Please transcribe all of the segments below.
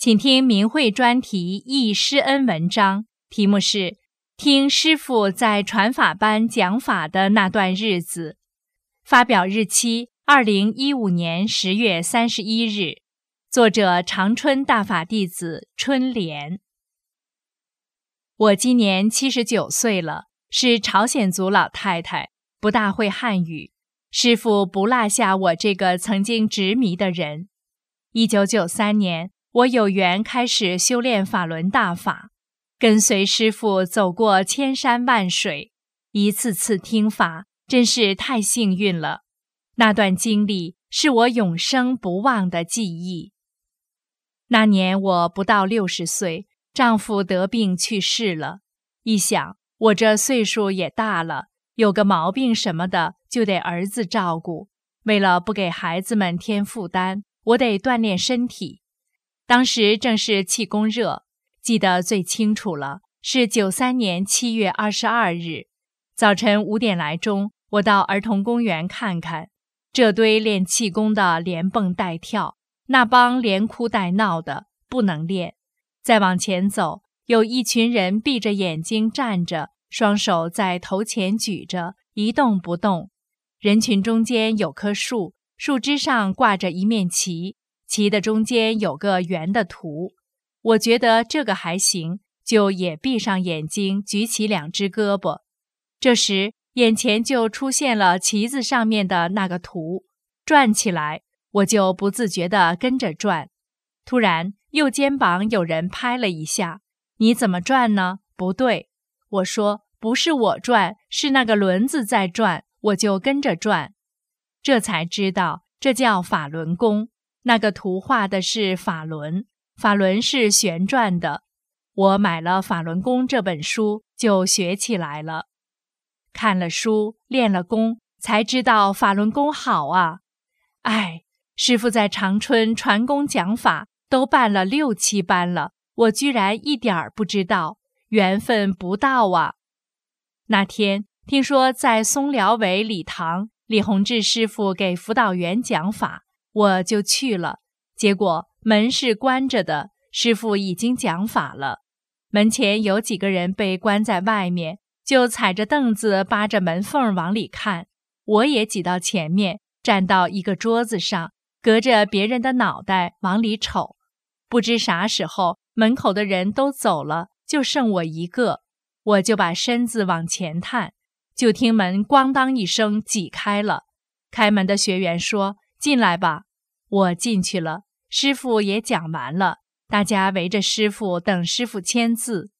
请听明慧专题《易师恩》文章，题目是《听师傅在传法班讲法的那段日子》，发表日期二零一五年十月三十一日，作者长春大法弟子春莲。我今年七十九岁了，是朝鲜族老太太，不大会汉语。师傅不落下我这个曾经执迷的人。一九九三年。我有缘开始修炼法轮大法，跟随师傅走过千山万水，一次次听法，真是太幸运了。那段经历是我永生不忘的记忆。那年我不到六十岁，丈夫得病去世了。一想，我这岁数也大了，有个毛病什么的，就得儿子照顾。为了不给孩子们添负担，我得锻炼身体。当时正是气功热，记得最清楚了，是九三年七月二十二日早晨五点来钟，我到儿童公园看看，这堆练气功的连蹦带跳，那帮连哭带闹的不能练。再往前走，有一群人闭着眼睛站着，双手在头前举着，一动不动。人群中间有棵树，树枝上挂着一面旗。旗的中间有个圆的图，我觉得这个还行，就也闭上眼睛，举起两只胳膊。这时眼前就出现了旗子上面的那个图，转起来，我就不自觉地跟着转。突然右肩膀有人拍了一下：“你怎么转呢？不对。”我说：“不是我转，是那个轮子在转。”我就跟着转，这才知道这叫法轮功。那个图画的是法轮，法轮是旋转的。我买了《法轮功》这本书，就学起来了。看了书，练了功，才知道法轮功好啊！哎，师傅在长春传功讲法，都办了六七班了，我居然一点儿不知道，缘分不到啊！那天听说在松辽尾礼堂，李洪志师傅给辅导员讲法。我就去了，结果门是关着的，师傅已经讲法了。门前有几个人被关在外面，就踩着凳子扒着门缝往里看。我也挤到前面，站到一个桌子上，隔着别人的脑袋往里瞅。不知啥时候门口的人都走了，就剩我一个，我就把身子往前探，就听门咣当一声挤开了。开门的学员说。进来吧，我进去了。师傅也讲完了，大家围着师傅等师傅签字。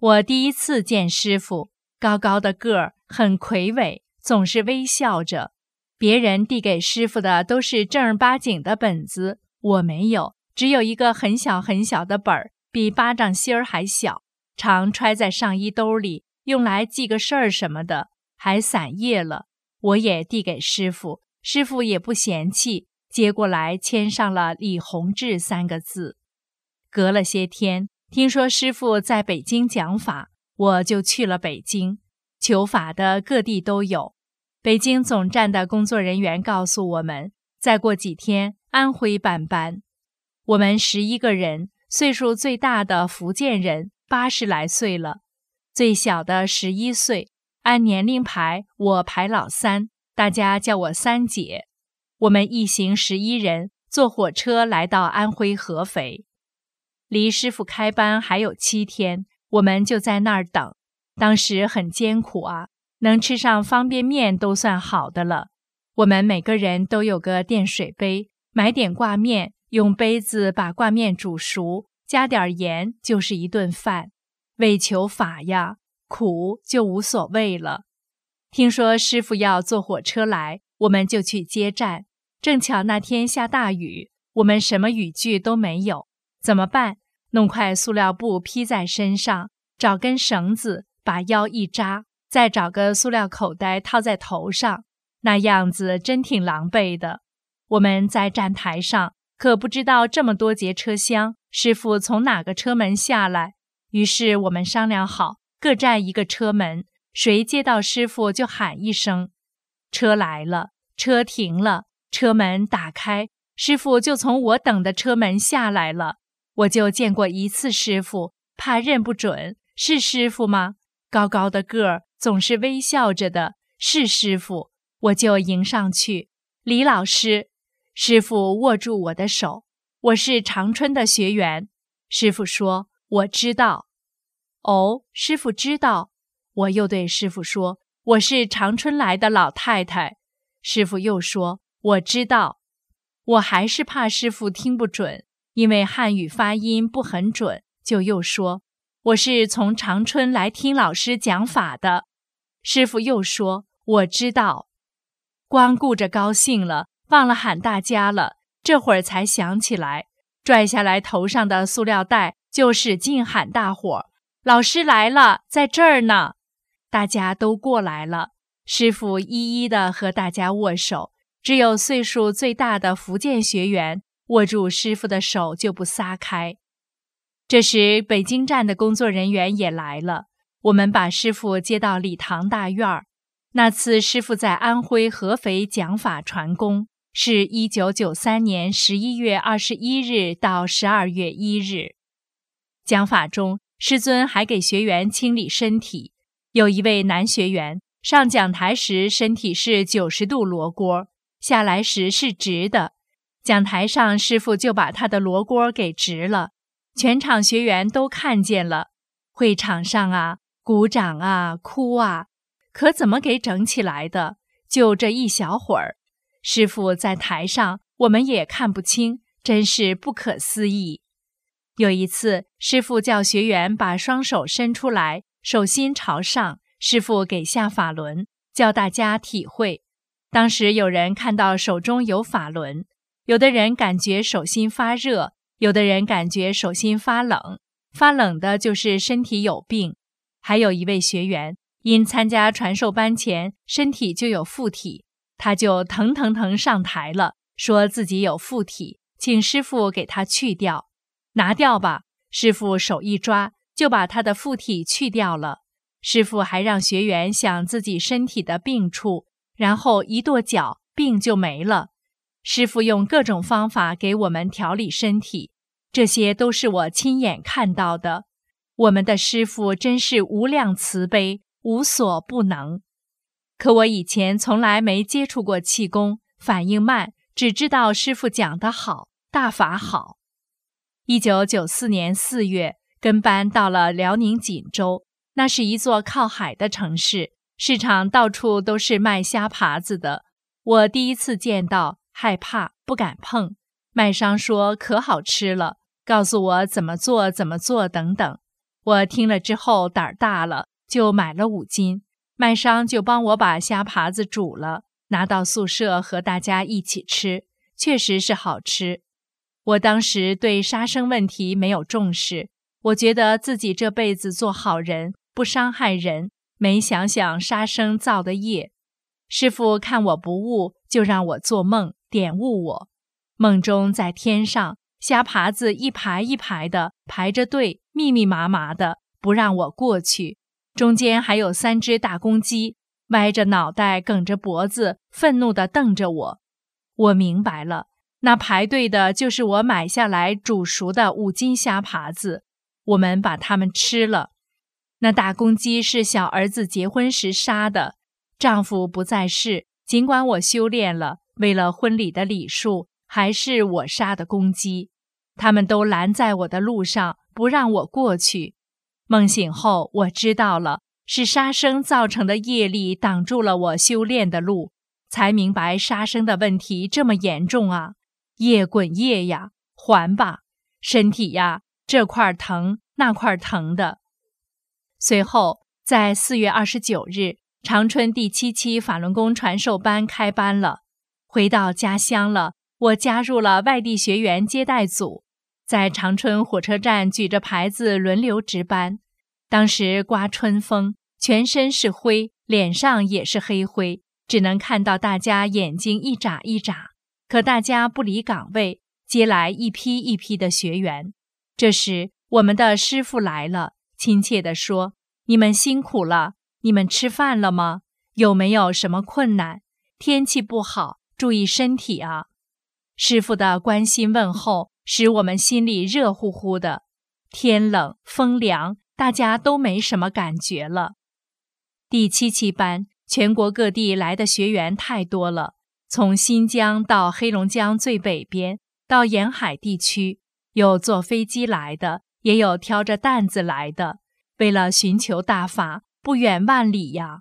我第一次见师傅，高高的个儿，很魁伟，总是微笑着。别人递给师傅的都是正儿八经的本子，我没有，只有一个很小很小的本儿，比巴掌心儿还小，常揣在上衣兜里，用来记个事儿什么的，还散页了。我也递给师傅。师傅也不嫌弃，接过来签上了“李洪志”三个字。隔了些天，听说师傅在北京讲法，我就去了北京。求法的各地都有。北京总站的工作人员告诉我们，再过几天安徽办班。我们十一个人，岁数最大的福建人八十来岁了，最小的十一岁。按年龄排，我排老三。大家叫我三姐。我们一行十一人坐火车来到安徽合肥，离师傅开班还有七天，我们就在那儿等。当时很艰苦啊，能吃上方便面都算好的了。我们每个人都有个电水杯，买点挂面，用杯子把挂面煮熟，加点盐就是一顿饭。为求法呀，苦就无所谓了。听说师傅要坐火车来，我们就去接站。正巧那天下大雨，我们什么雨具都没有，怎么办？弄块塑料布披在身上，找根绳子把腰一扎，再找个塑料口袋套在头上，那样子真挺狼狈的。我们在站台上，可不知道这么多节车厢，师傅从哪个车门下来。于是我们商量好，各站一个车门，谁接到师傅就喊一声。车来了，车停了，车门打开，师傅就从我等的车门下来了。我就见过一次师傅，怕认不准是师傅吗？高高的个儿，总是微笑着的，是师傅，我就迎上去。李老师，师傅握住我的手，我是长春的学员。师傅说：“我知道。”哦，师傅知道。我又对师傅说：“我是长春来的老太太。”师傅又说：“我知道。”我还是怕师傅听不准。因为汉语发音不很准，就又说我是从长春来听老师讲法的。师傅又说我知道，光顾着高兴了，忘了喊大家了。这会儿才想起来，拽下来头上的塑料袋，就使劲喊大伙：“老师来了，在这儿呢！”大家都过来了，师傅一一的和大家握手，只有岁数最大的福建学员。握住师傅的手就不撒开。这时，北京站的工作人员也来了。我们把师傅接到礼堂大院儿。那次师傅在安徽合肥讲法传功，是一九九三年十一月二十一日到十二月一日。讲法中，师尊还给学员清理身体。有一位男学员上讲台时，身体是九十度罗锅，下来时是直的。讲台上，师傅就把他的罗锅给直了，全场学员都看见了。会场上啊，鼓掌啊，哭啊，可怎么给整起来的？就这一小会儿，师傅在台上，我们也看不清，真是不可思议。有一次，师傅叫学员把双手伸出来，手心朝上，师傅给下法轮，教大家体会。当时有人看到手中有法轮。有的人感觉手心发热，有的人感觉手心发冷。发冷的就是身体有病。还有一位学员因参加传授班前身体就有附体，他就腾腾腾上台了，说自己有附体，请师傅给他去掉，拿掉吧。师傅手一抓，就把他的附体去掉了。师傅还让学员想自己身体的病处，然后一跺脚，病就没了。师傅用各种方法给我们调理身体，这些都是我亲眼看到的。我们的师傅真是无量慈悲，无所不能。可我以前从来没接触过气功，反应慢，只知道师傅讲得好，大法好。一九九四年四月，跟班到了辽宁锦州，那是一座靠海的城市，市场到处都是卖虾爬子的。我第一次见到。害怕不敢碰，卖商说可好吃了，告诉我怎么做怎么做等等。我听了之后胆儿大了，就买了五斤。卖商就帮我把虾爬子煮了，拿到宿舍和大家一起吃，确实是好吃。我当时对杀生问题没有重视，我觉得自己这辈子做好人，不伤害人，没想想杀生造的业。师傅看我不悟，就让我做梦。点悟我，梦中在天上，虾爬子一排一排的排着队，密密麻麻的，不让我过去。中间还有三只大公鸡，歪着脑袋，梗着脖子，愤怒地瞪着我。我明白了，那排队的就是我买下来煮熟的五斤虾爬子。我们把它们吃了。那大公鸡是小儿子结婚时杀的，丈夫不在世，尽管我修炼了。为了婚礼的礼数，还是我杀的公鸡，他们都拦在我的路上，不让我过去。梦醒后，我知道了，是杀生造成的业力挡住了我修炼的路，才明白杀生的问题这么严重啊！业滚业呀，还吧，身体呀，这块疼那块疼的。随后，在四月二十九日。长春第七期法轮功传授班开班了，回到家乡了。我加入了外地学员接待组，在长春火车站举着牌子轮流值班。当时刮春风，全身是灰，脸上也是黑灰，只能看到大家眼睛一眨一眨。可大家不离岗位，接来一批一批的学员。这时，我们的师傅来了，亲切地说：“你们辛苦了。”你们吃饭了吗？有没有什么困难？天气不好，注意身体啊！师傅的关心问候使我们心里热乎乎的。天冷风凉，大家都没什么感觉了。第七期班，全国各地来的学员太多了，从新疆到黑龙江最北边，到沿海地区，有坐飞机来的，也有挑着担子来的，为了寻求大法。不远万里呀！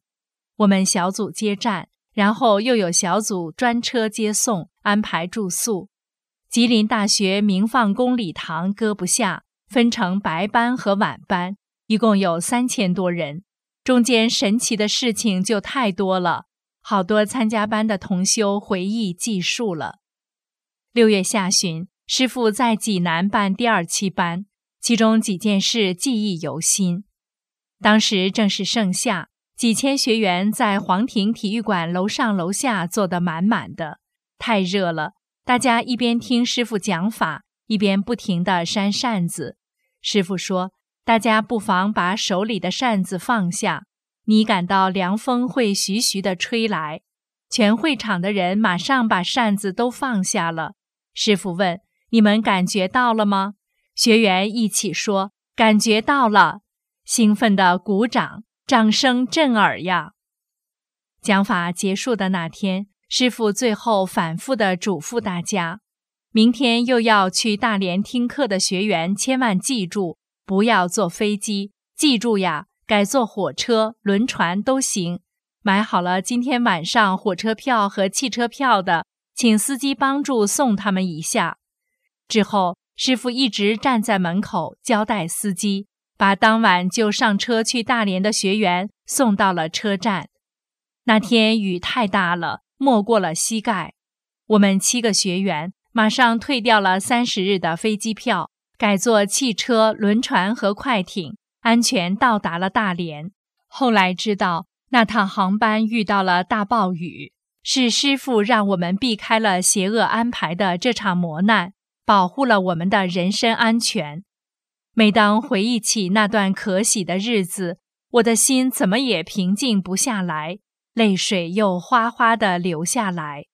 我们小组接站，然后又有小组专车接送，安排住宿。吉林大学明放宫礼堂搁不下，分成白班和晚班，一共有三千多人。中间神奇的事情就太多了，好多参加班的同修回忆记述了。六月下旬，师傅在济南办第二期班，其中几件事记忆犹新。当时正是盛夏，几千学员在黄庭体育馆楼上楼下坐得满满的，太热了。大家一边听师傅讲法，一边不停地扇扇子。师傅说：“大家不妨把手里的扇子放下，你感到凉风会徐徐地吹来。”全会场的人马上把扇子都放下了。师傅问：“你们感觉到了吗？”学员一起说：“感觉到了。”兴奋的鼓掌，掌声震耳呀！讲法结束的那天，师傅最后反复的嘱咐大家：明天又要去大连听课的学员，千万记住，不要坐飞机，记住呀，改坐火车、轮船都行。买好了今天晚上火车票和汽车票的，请司机帮助送他们一下。之后，师傅一直站在门口交代司机。把当晚就上车去大连的学员送到了车站。那天雨太大了，没过了膝盖。我们七个学员马上退掉了三十日的飞机票，改坐汽车、轮船和快艇，安全到达了大连。后来知道，那趟航班遇到了大暴雨，是师傅让我们避开了邪恶安排的这场磨难，保护了我们的人身安全。每当回忆起那段可喜的日子，我的心怎么也平静不下来，泪水又哗哗地流下来。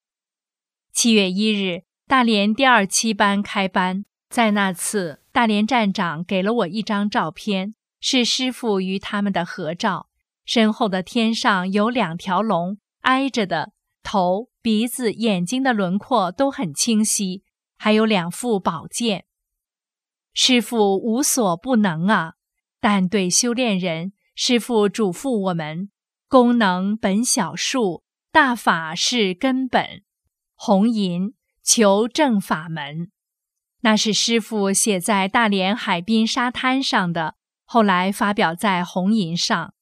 七月一日，大连第二期班开班，在那次，大连站长给了我一张照片，是师傅与他们的合照。身后的天上有两条龙挨着的，头、鼻子、眼睛的轮廓都很清晰，还有两副宝剑。师傅无所不能啊，但对修炼人，师傅嘱咐我们：功能本小数，大法是根本。红银求正法门，那是师傅写在大连海滨沙滩上的，后来发表在红银上。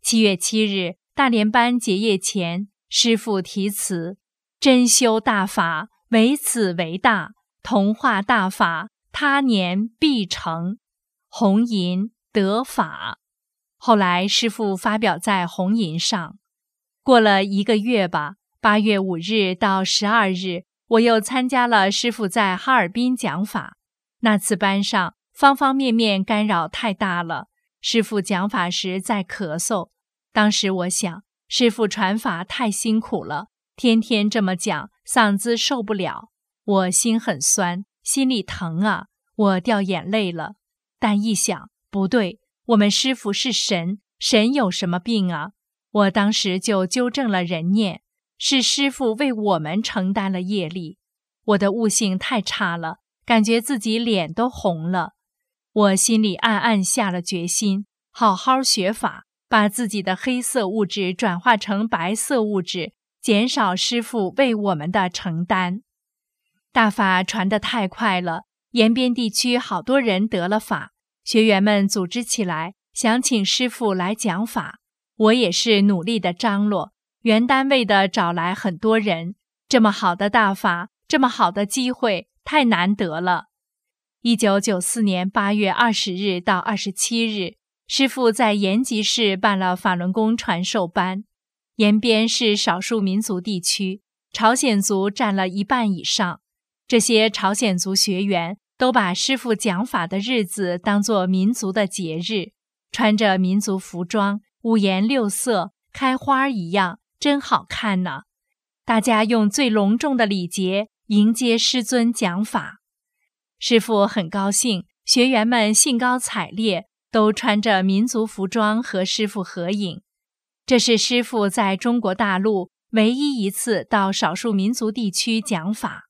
七月七日，大连班结业前，师傅题词：真修大法，唯此为大，同化大法。他年必成红银得法，后来师傅发表在红银上。过了一个月吧，八月五日到十二日，我又参加了师傅在哈尔滨讲法。那次班上方方面面干扰太大了，师傅讲法时在咳嗽。当时我想，师傅传法太辛苦了，天天这么讲，嗓子受不了。我心很酸。心里疼啊，我掉眼泪了。但一想，不对，我们师傅是神，神有什么病啊？我当时就纠正了人念，是师傅为我们承担了业力。我的悟性太差了，感觉自己脸都红了。我心里暗暗下了决心，好好学法，把自己的黑色物质转化成白色物质，减少师傅为我们的承担。大法传得太快了，延边地区好多人得了法，学员们组织起来，想请师傅来讲法。我也是努力的张罗，原单位的找来很多人，这么好的大法，这么好的机会，太难得了。一九九四年八月二十日到二十七日，师傅在延吉市办了法轮功传授班。延边是少数民族地区，朝鲜族占了一半以上。这些朝鲜族学员都把师傅讲法的日子当作民族的节日，穿着民族服装。五颜六色，开花一样，真好看呢。大家用最隆重的礼节迎接师尊讲法，师傅很高兴，学员们兴高采烈，都穿着民族服装和师傅合影。这是师傅在中国大陆唯一一次到少数民族地区讲法，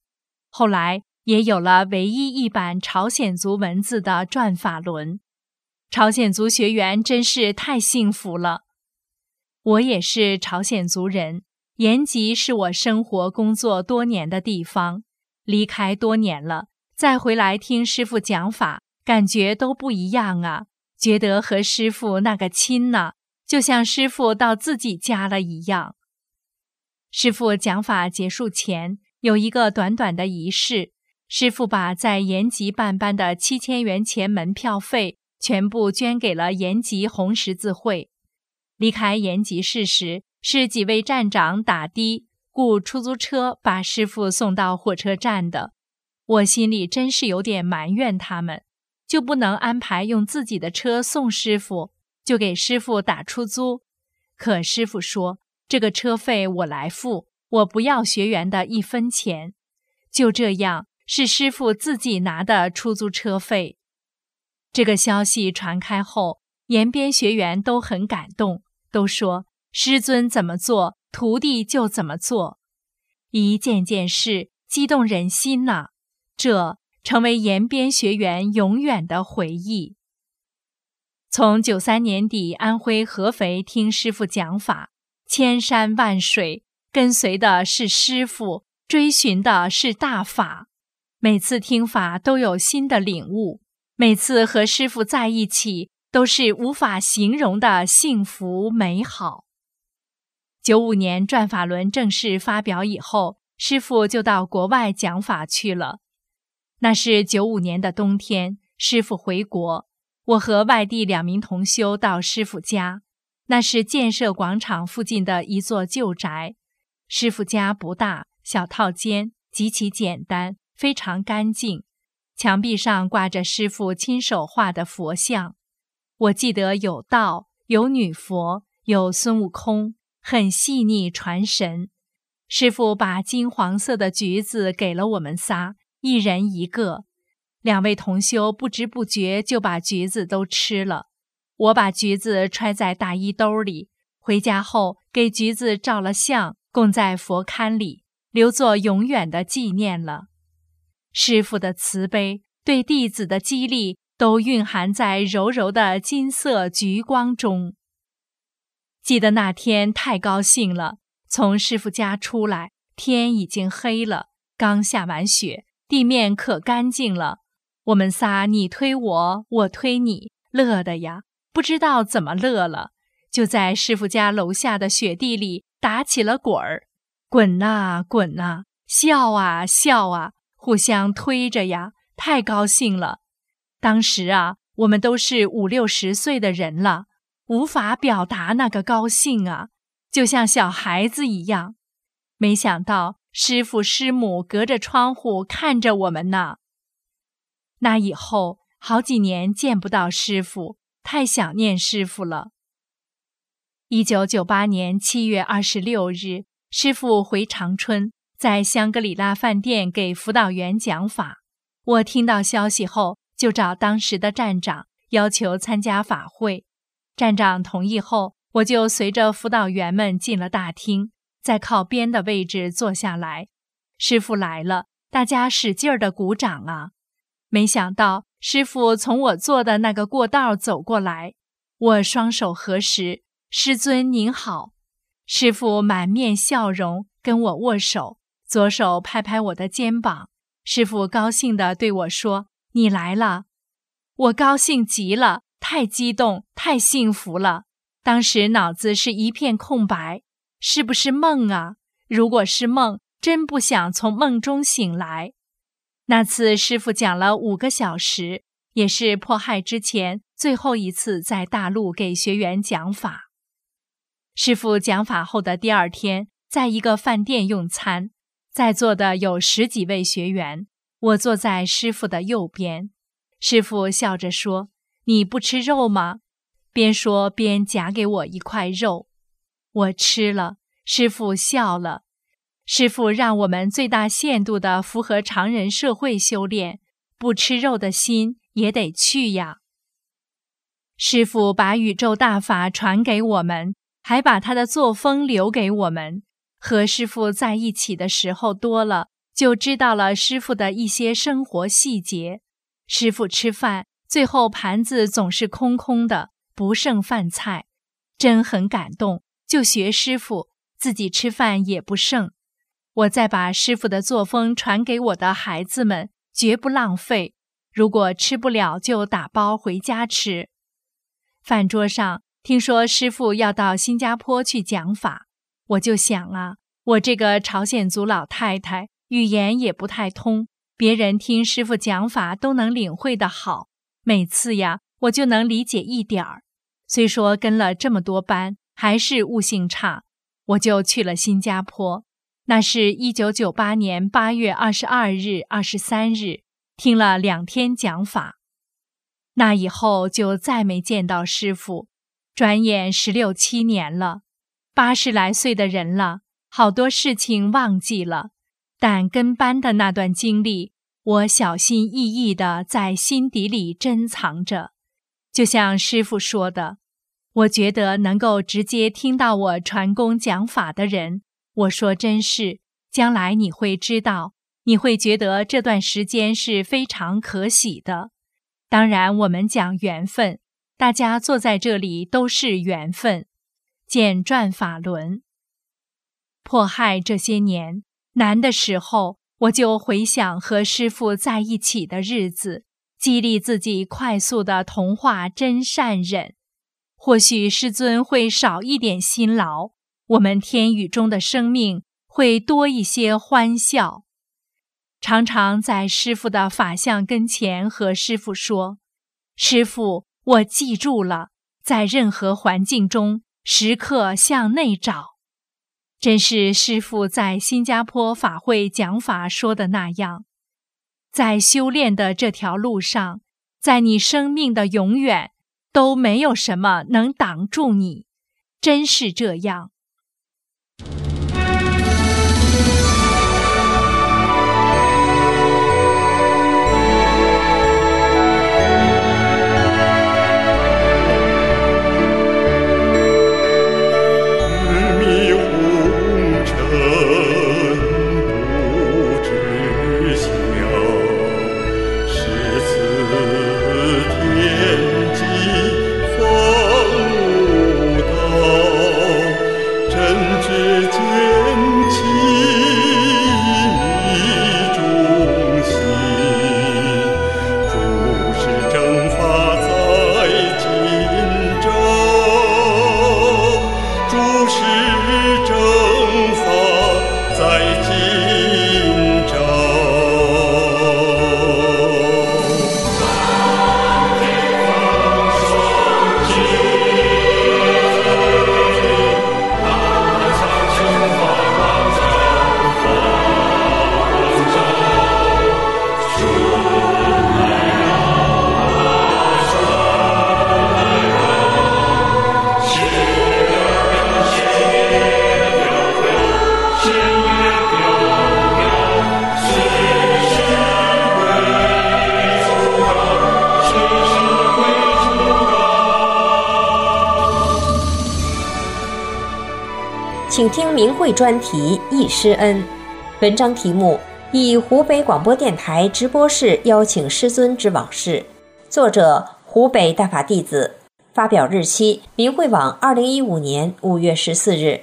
后来也有了唯一一版朝鲜族文字的转法轮。朝鲜族学员真是太幸福了。我也是朝鲜族人，延吉是我生活工作多年的地方。离开多年了，再回来听师傅讲法，感觉都不一样啊！觉得和师傅那个亲呢，就像师傅到自己家了一样。师傅讲法结束前有一个短短的仪式，师傅把在延吉办班的七千元钱门票费。全部捐给了延吉红十字会。离开延吉市时，是几位站长打的雇出租车把师傅送到火车站的。我心里真是有点埋怨他们，就不能安排用自己的车送师傅，就给师傅打出租。可师傅说这个车费我来付，我不要学员的一分钱。就这样，是师傅自己拿的出租车费。这个消息传开后，延边学员都很感动，都说师尊怎么做，徒弟就怎么做，一件件事激动人心呐。这成为延边学员永远的回忆。从九三年底安徽合肥听师傅讲法，千山万水跟随的是师傅，追寻的是大法，每次听法都有新的领悟。每次和师傅在一起，都是无法形容的幸福美好。九五年转法轮正式发表以后，师傅就到国外讲法去了。那是九五年的冬天，师傅回国，我和外地两名同修到师傅家。那是建设广场附近的一座旧宅，师傅家不大，小套间，极其简单，非常干净。墙壁上挂着师傅亲手画的佛像，我记得有道，有女佛，有孙悟空，很细腻传神。师傅把金黄色的橘子给了我们仨，一人一个。两位同修不知不觉就把橘子都吃了。我把橘子揣在大衣兜里，回家后给橘子照了相，供在佛龛里，留作永远的纪念了。师傅的慈悲，对弟子的激励，都蕴含在柔柔的金色橘光中。记得那天太高兴了，从师傅家出来，天已经黑了，刚下完雪，地面可干净了。我们仨你推我，我推你，乐的呀，不知道怎么乐了，就在师傅家楼下的雪地里打起了滚儿，滚呐滚呐，笑啊笑啊。互相推着呀，太高兴了。当时啊，我们都是五六十岁的人了，无法表达那个高兴啊，就像小孩子一样。没想到师傅师母隔着窗户看着我们呢。那以后好几年见不到师傅，太想念师傅了。一九九八年七月二十六日，师傅回长春。在香格里拉饭店给辅导员讲法，我听到消息后就找当时的站长要求参加法会。站长同意后，我就随着辅导员们进了大厅，在靠边的位置坐下来。师傅来了，大家使劲儿的鼓掌啊！没想到师傅从我坐的那个过道走过来，我双手合十：“师尊您好。”师傅满面笑容跟我握手。左手拍拍我的肩膀，师傅高兴地对我说：“你来了。”我高兴极了，太激动，太幸福了。当时脑子是一片空白，是不是梦啊？如果是梦，真不想从梦中醒来。那次师傅讲了五个小时，也是迫害之前最后一次在大陆给学员讲法。师傅讲法后的第二天，在一个饭店用餐，在座的有十几位学员，我坐在师傅的右边。师傅笑着说：“你不吃肉吗？”边说边夹给我一块肉，我吃了。师傅笑了。师傅让我们最大限度地符合常人社会修炼，不吃肉的心也得去呀。师傅把宇宙大法传给我们，还把他的作风留给我们。和师傅在一起的时候多了，就知道了师傅的一些生活细节。师傅吃饭，最后盘子总是空空的，不剩饭菜，真很感动。就学师傅，自己吃饭也不剩。我再把师傅的作风传给我的孩子们，绝不浪费。如果吃不了，就打包回家吃。饭桌上听说师傅要到新加坡去讲法，我就想啊，我这个朝鲜族老太太语言也不太通，别人听师傅讲法都能领会的好，每次呀我就能理解一点儿。虽说跟了这么多班，还是悟性差，我就去了新加坡。那是一九九八年八月二十二日、二十三日，听了两天讲法。那以后就再没见到师傅。转眼十六七年了，八十来岁的人了，好多事情忘记了。但跟班的那段经历，我小心翼翼地在心底里珍藏着。就像师傅说的，我觉得能够直接听到我传功讲法的人。我说真是，将来你会知道，你会觉得这段时间是非常可喜的。当然，我们讲缘分，大家坐在这里都是缘分。见转法轮，迫害这些年难的时候，我就回想和师父在一起的日子，激励自己快速的同化真善忍。或许师尊会少一点辛劳。我们天宇中的生命会多一些欢笑，常常在师傅的法相跟前和师傅说：“师傅，我记住了，在任何环境中时刻向内找。”真是师傅在新加坡法会讲法说的那样，在修炼的这条路上，在你生命的永远都没有什么能挡住你，真是这样。请会专题《易师恩》，文章题目以湖北广播电台直播室邀请师尊之往事，作者湖北大法弟子，发表日期明慧网二零一五年五月十四日。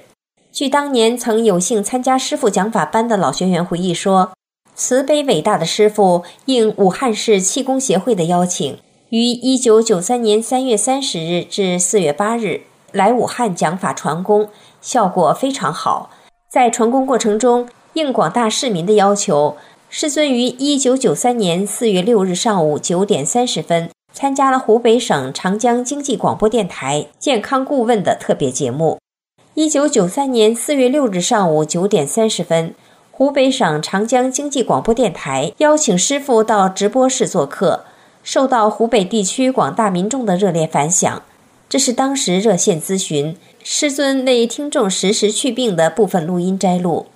据当年曾有幸参加师傅讲法班的老学员回忆说，慈悲伟大的师傅应武汉市气功协会的邀请，于一九九三年三月三十日至四月八日。来武汉讲法传功，效果非常好。在传功过程中，应广大市民的要求，师尊于一九九三年四月六日上午九点三十分参加了湖北省长江经济广播电台健康顾问的特别节目。一九九三年四月六日上午九点三十分，湖北省长江经济广播电台邀请师傅到直播室做客。受到湖北地区广大民众的热烈反响，这是当时热线咨询师尊为听众实时祛病的部分录音摘录。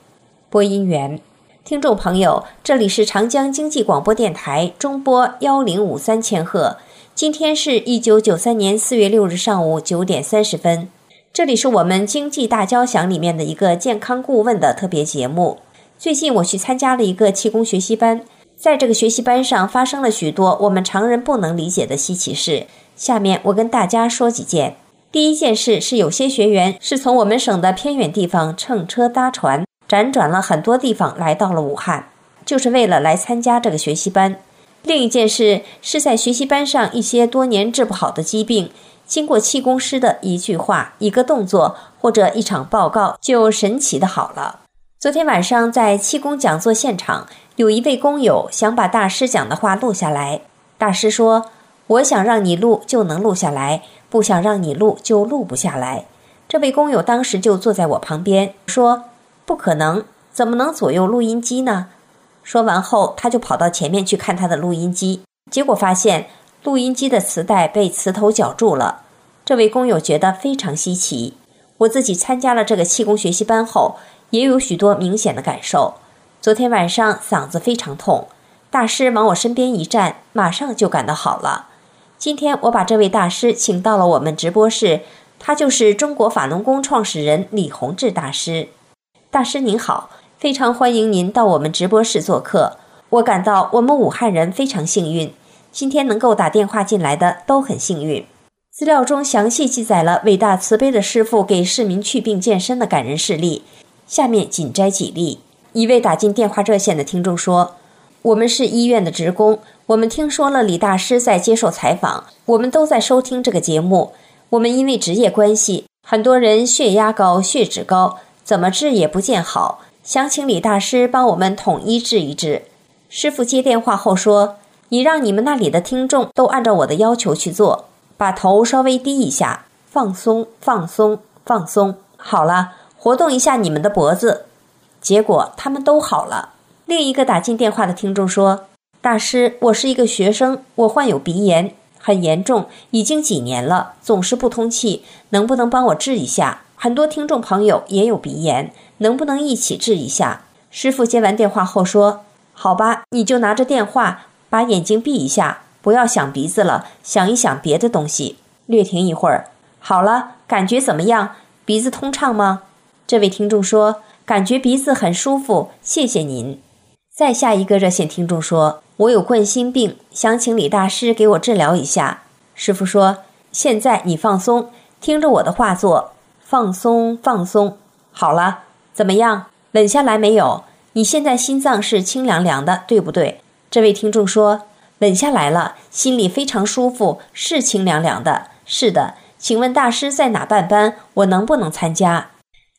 播音员，听众朋友，这里是长江经济广播电台中波幺零五三千赫，今天是一九九三年四月六日上午九点三十分，这里是我们经济大交响里面的一个健康顾问的特别节目。最近我去参加了一个气功学习班。在这个学习班上发生了许多我们常人不能理解的稀奇事。下面我跟大家说几件。第一件事是，有些学员是从我们省的偏远地方乘车搭船，辗转了很多地方来到了武汉，就是为了来参加这个学习班。另一件事是在学习班上，一些多年治不好的疾病，经过气功师的一句话、一个动作或者一场报告，就神奇的好了。昨天晚上在气功讲座现场。有一位工友想把大师讲的话录下来，大师说：“我想让你录就能录下来，不想让你录就录不下来。”这位工友当时就坐在我旁边说：“不可能，怎么能左右录音机呢？”说完后，他就跑到前面去看他的录音机，结果发现录音机的磁带被磁头绞住了。这位工友觉得非常稀奇。我自己参加了这个气功学习班后，也有许多明显的感受。昨天晚上嗓子非常痛，大师往我身边一站，马上就感到好了。今天我把这位大师请到了我们直播室，他就是中国法轮功创始人李洪志大师。大师您好，非常欢迎您到我们直播室做客。我感到我们武汉人非常幸运，今天能够打电话进来的都很幸运。资料中详细记载了伟大慈悲的师傅给市民去病健身的感人事例，下面仅摘几例。一位打进电话热线的听众说：“我们是医院的职工，我们听说了李大师在接受采访，我们都在收听这个节目。我们因为职业关系，很多人血压高、血脂高，怎么治也不见好，想请李大师帮我们统一治一治。”师傅接电话后说：“你让你们那里的听众都按照我的要求去做，把头稍微低一下，放松、放松、放松，好了，活动一下你们的脖子。”结果他们都好了。另一个打进电话的听众说：“大师，我是一个学生，我患有鼻炎，很严重，已经几年了，总是不通气，能不能帮我治一下？”很多听众朋友也有鼻炎，能不能一起治一下？师傅接完电话后说：“好吧，你就拿着电话，把眼睛闭一下，不要想鼻子了，想一想别的东西。”略停一会儿，好了，感觉怎么样？鼻子通畅吗？这位听众说。感觉鼻子很舒服，谢谢您。再下一个热线听众说：“我有冠心病，想请李大师给我治疗一下。”师傅说：“现在你放松，听着我的话做，放松放松。好了，怎么样？稳下来没有？你现在心脏是清凉凉的，对不对？”这位听众说：“稳下来了，心里非常舒服，是清凉凉的。”是的，请问大师在哪办班？我能不能参加？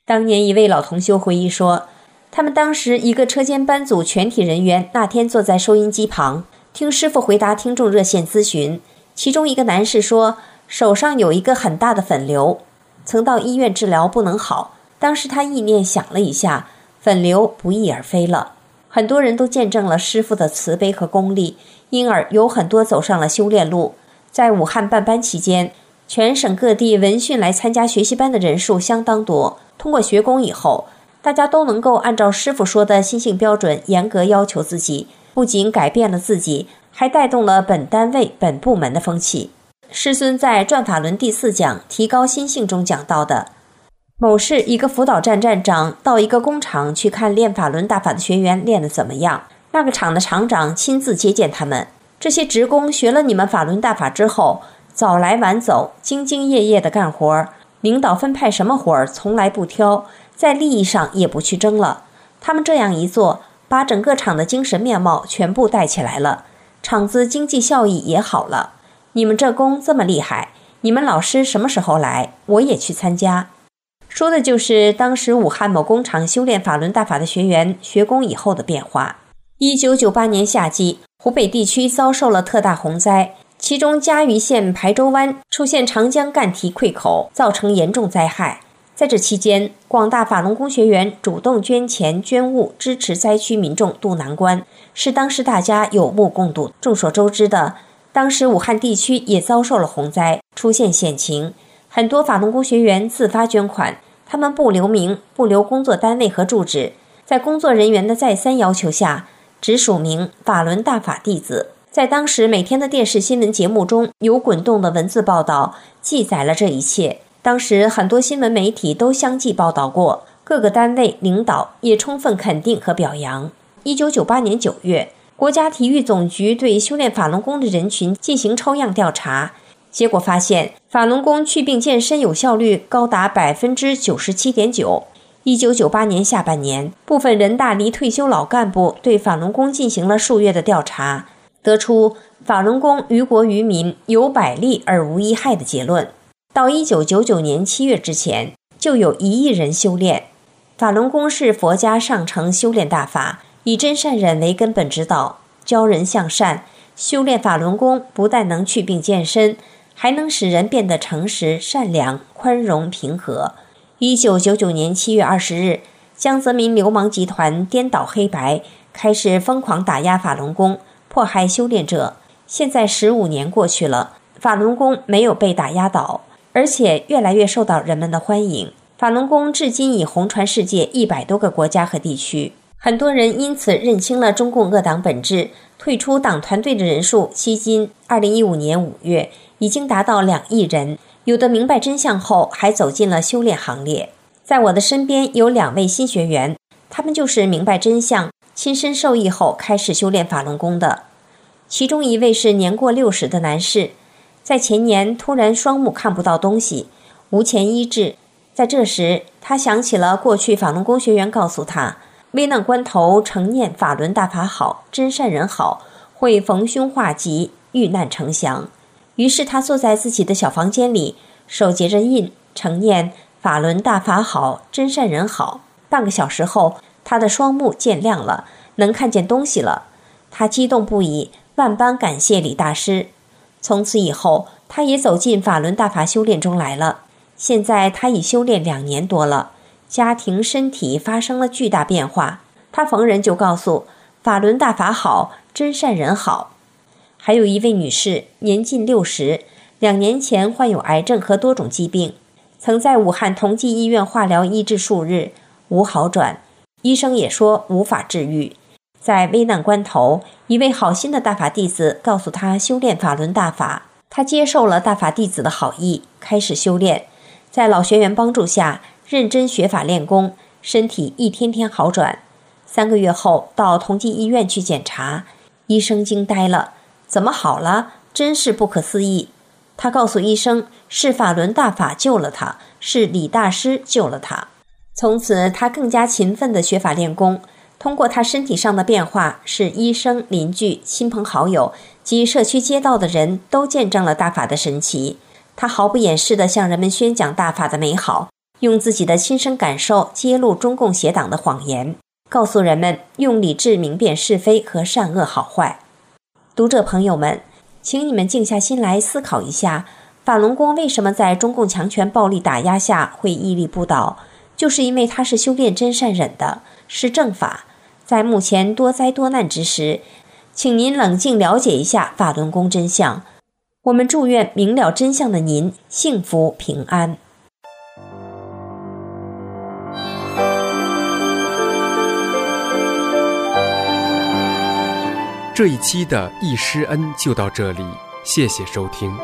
当年一位老同修回忆说，他们当时一个车间班组全体人员那天坐在收音机旁，听师傅回答听众热线咨询。其中一个男士说，手上有一个很大的粉瘤，曾到医院治疗不能好。当时他意念想了一下，粉瘤不翼而飞了。很多人都见证了师傅的慈悲和功力，因而有很多走上了修炼路。在武汉办班期间，全省各地闻讯来参加学习班的人数相当多。通过学功以后，大家都能够按照师傅说的心性标准严格要求自己，不仅改变了自己，还带动了本单位、本部门的风气。师尊在《转法轮》第四讲“提高心性”中讲到的，某市一个辅导站站长到一个工厂去看练法轮大法的学员练得怎么样，那个厂的厂长亲自接见他们。这些职工学了你们法轮大法之后，早来晚走，兢兢业业地干活儿。领导分派什么活儿，从来不挑，在利益上也不去争了。他们这样一做，把整个厂的精神面貌全部带起来了，厂子经济效益也好了。你们这工这么厉害，你们老师什么时候来，我也去参加。”说的就是当时武汉某工厂修炼法轮大法的学员学功以后的变化。一九九八年夏季，湖北地区遭受了特大洪灾，其中嘉鱼县排州湾出现长江干堤溃口，造成严重灾害。在这期间，广大法轮功学员主动捐钱捐物，支持灾区民众渡难关，是当时大家有目共睹。众所周知的，当时武汉地区也遭受了洪灾，出现险情，很多法轮功学员自发捐款，他们不留名，不留工作单位和住址，在工作人员的再三要求下。只署名法轮大法弟子，在当时每天的电视新闻节目中有滚动的文字报道，记载了这一切。当时很多新闻媒体都相继报道过，各个单位领导也充分肯定和表扬。一九九八年九月，国家体育总局对修炼法轮功的人群进行抽样调查，结果发现法轮功祛病健身有效率高达百分之九十七点九。一九九八年下半年，部分人大离退休老干部对法轮功进行了数月的调查，得出法轮功于国于民有百利而无一害的结论。到一九九九年七月之前，就有一亿人修炼法轮功。是佛家上乘修炼大法，以真善忍为根本指导，教人向善。修炼法轮功不但能去病健身，还能使人变得诚实、善良、宽容、平和。一九九九年七月二十日，江泽民流氓集团颠倒黑白，开始疯狂打压法轮功，迫害修炼者。现在十五年过去了，法轮功没有被打压倒，而且越来越受到人们的欢迎。法轮功至今已红传世界一百多个国家和地区，很多人因此认清了中共恶党本质，退出党团队的人数，迄今二零一五年五月已经达到两亿人。有的明白真相后，还走进了修炼行列。在我的身边有两位新学员，他们就是明白真相、亲身受益后开始修炼法轮功的。其中一位是年过六十的男士，在前年突然双目看不到东西，无钱医治。在这时，他想起了过去法轮功学员告诉他：“危难关头常念法轮大法好，真善人好，会逢凶化吉，遇难成祥。”于是他坐在自己的小房间里，手结着印，承念法轮大法好，真善人好。半个小时后，他的双目见亮了，能看见东西了。他激动不已，万般感谢李大师。从此以后，他也走进法轮大法修炼中来了。现在他已修炼两年多了，家庭身体发生了巨大变化。他逢人就告诉法轮大法好，真善人好。还有一位女士，年近六十，两年前患有癌症和多种疾病，曾在武汉同济医院化疗医治数日，无好转，医生也说无法治愈。在危难关头，一位好心的大法弟子告诉他修炼法轮大法，他接受了大法弟子的好意，开始修炼。在老学员帮助下，认真学法练功，身体一天天好转。三个月后，到同济医院去检查，医生惊呆了。怎么好了？真是不可思议！他告诉医生，是法轮大法救了他，是李大师救了他。从此，他更加勤奋地学法练功。通过他身体上的变化，是医生、邻居、亲朋好友及社区街道的人都见证了大法的神奇。他毫不掩饰地向人们宣讲大法的美好，用自己的亲身感受揭露中共邪党的谎言，告诉人们用理智明辨是非和善恶好坏。读者朋友们，请你们静下心来思考一下：法轮功为什么在中共强权暴力打压下会屹立不倒？就是因为他是修炼真善忍的，是正法。在目前多灾多难之时，请您冷静了解一下法轮功真相。我们祝愿明了真相的您幸福平安。这一期的易师恩就到这里，谢谢收听。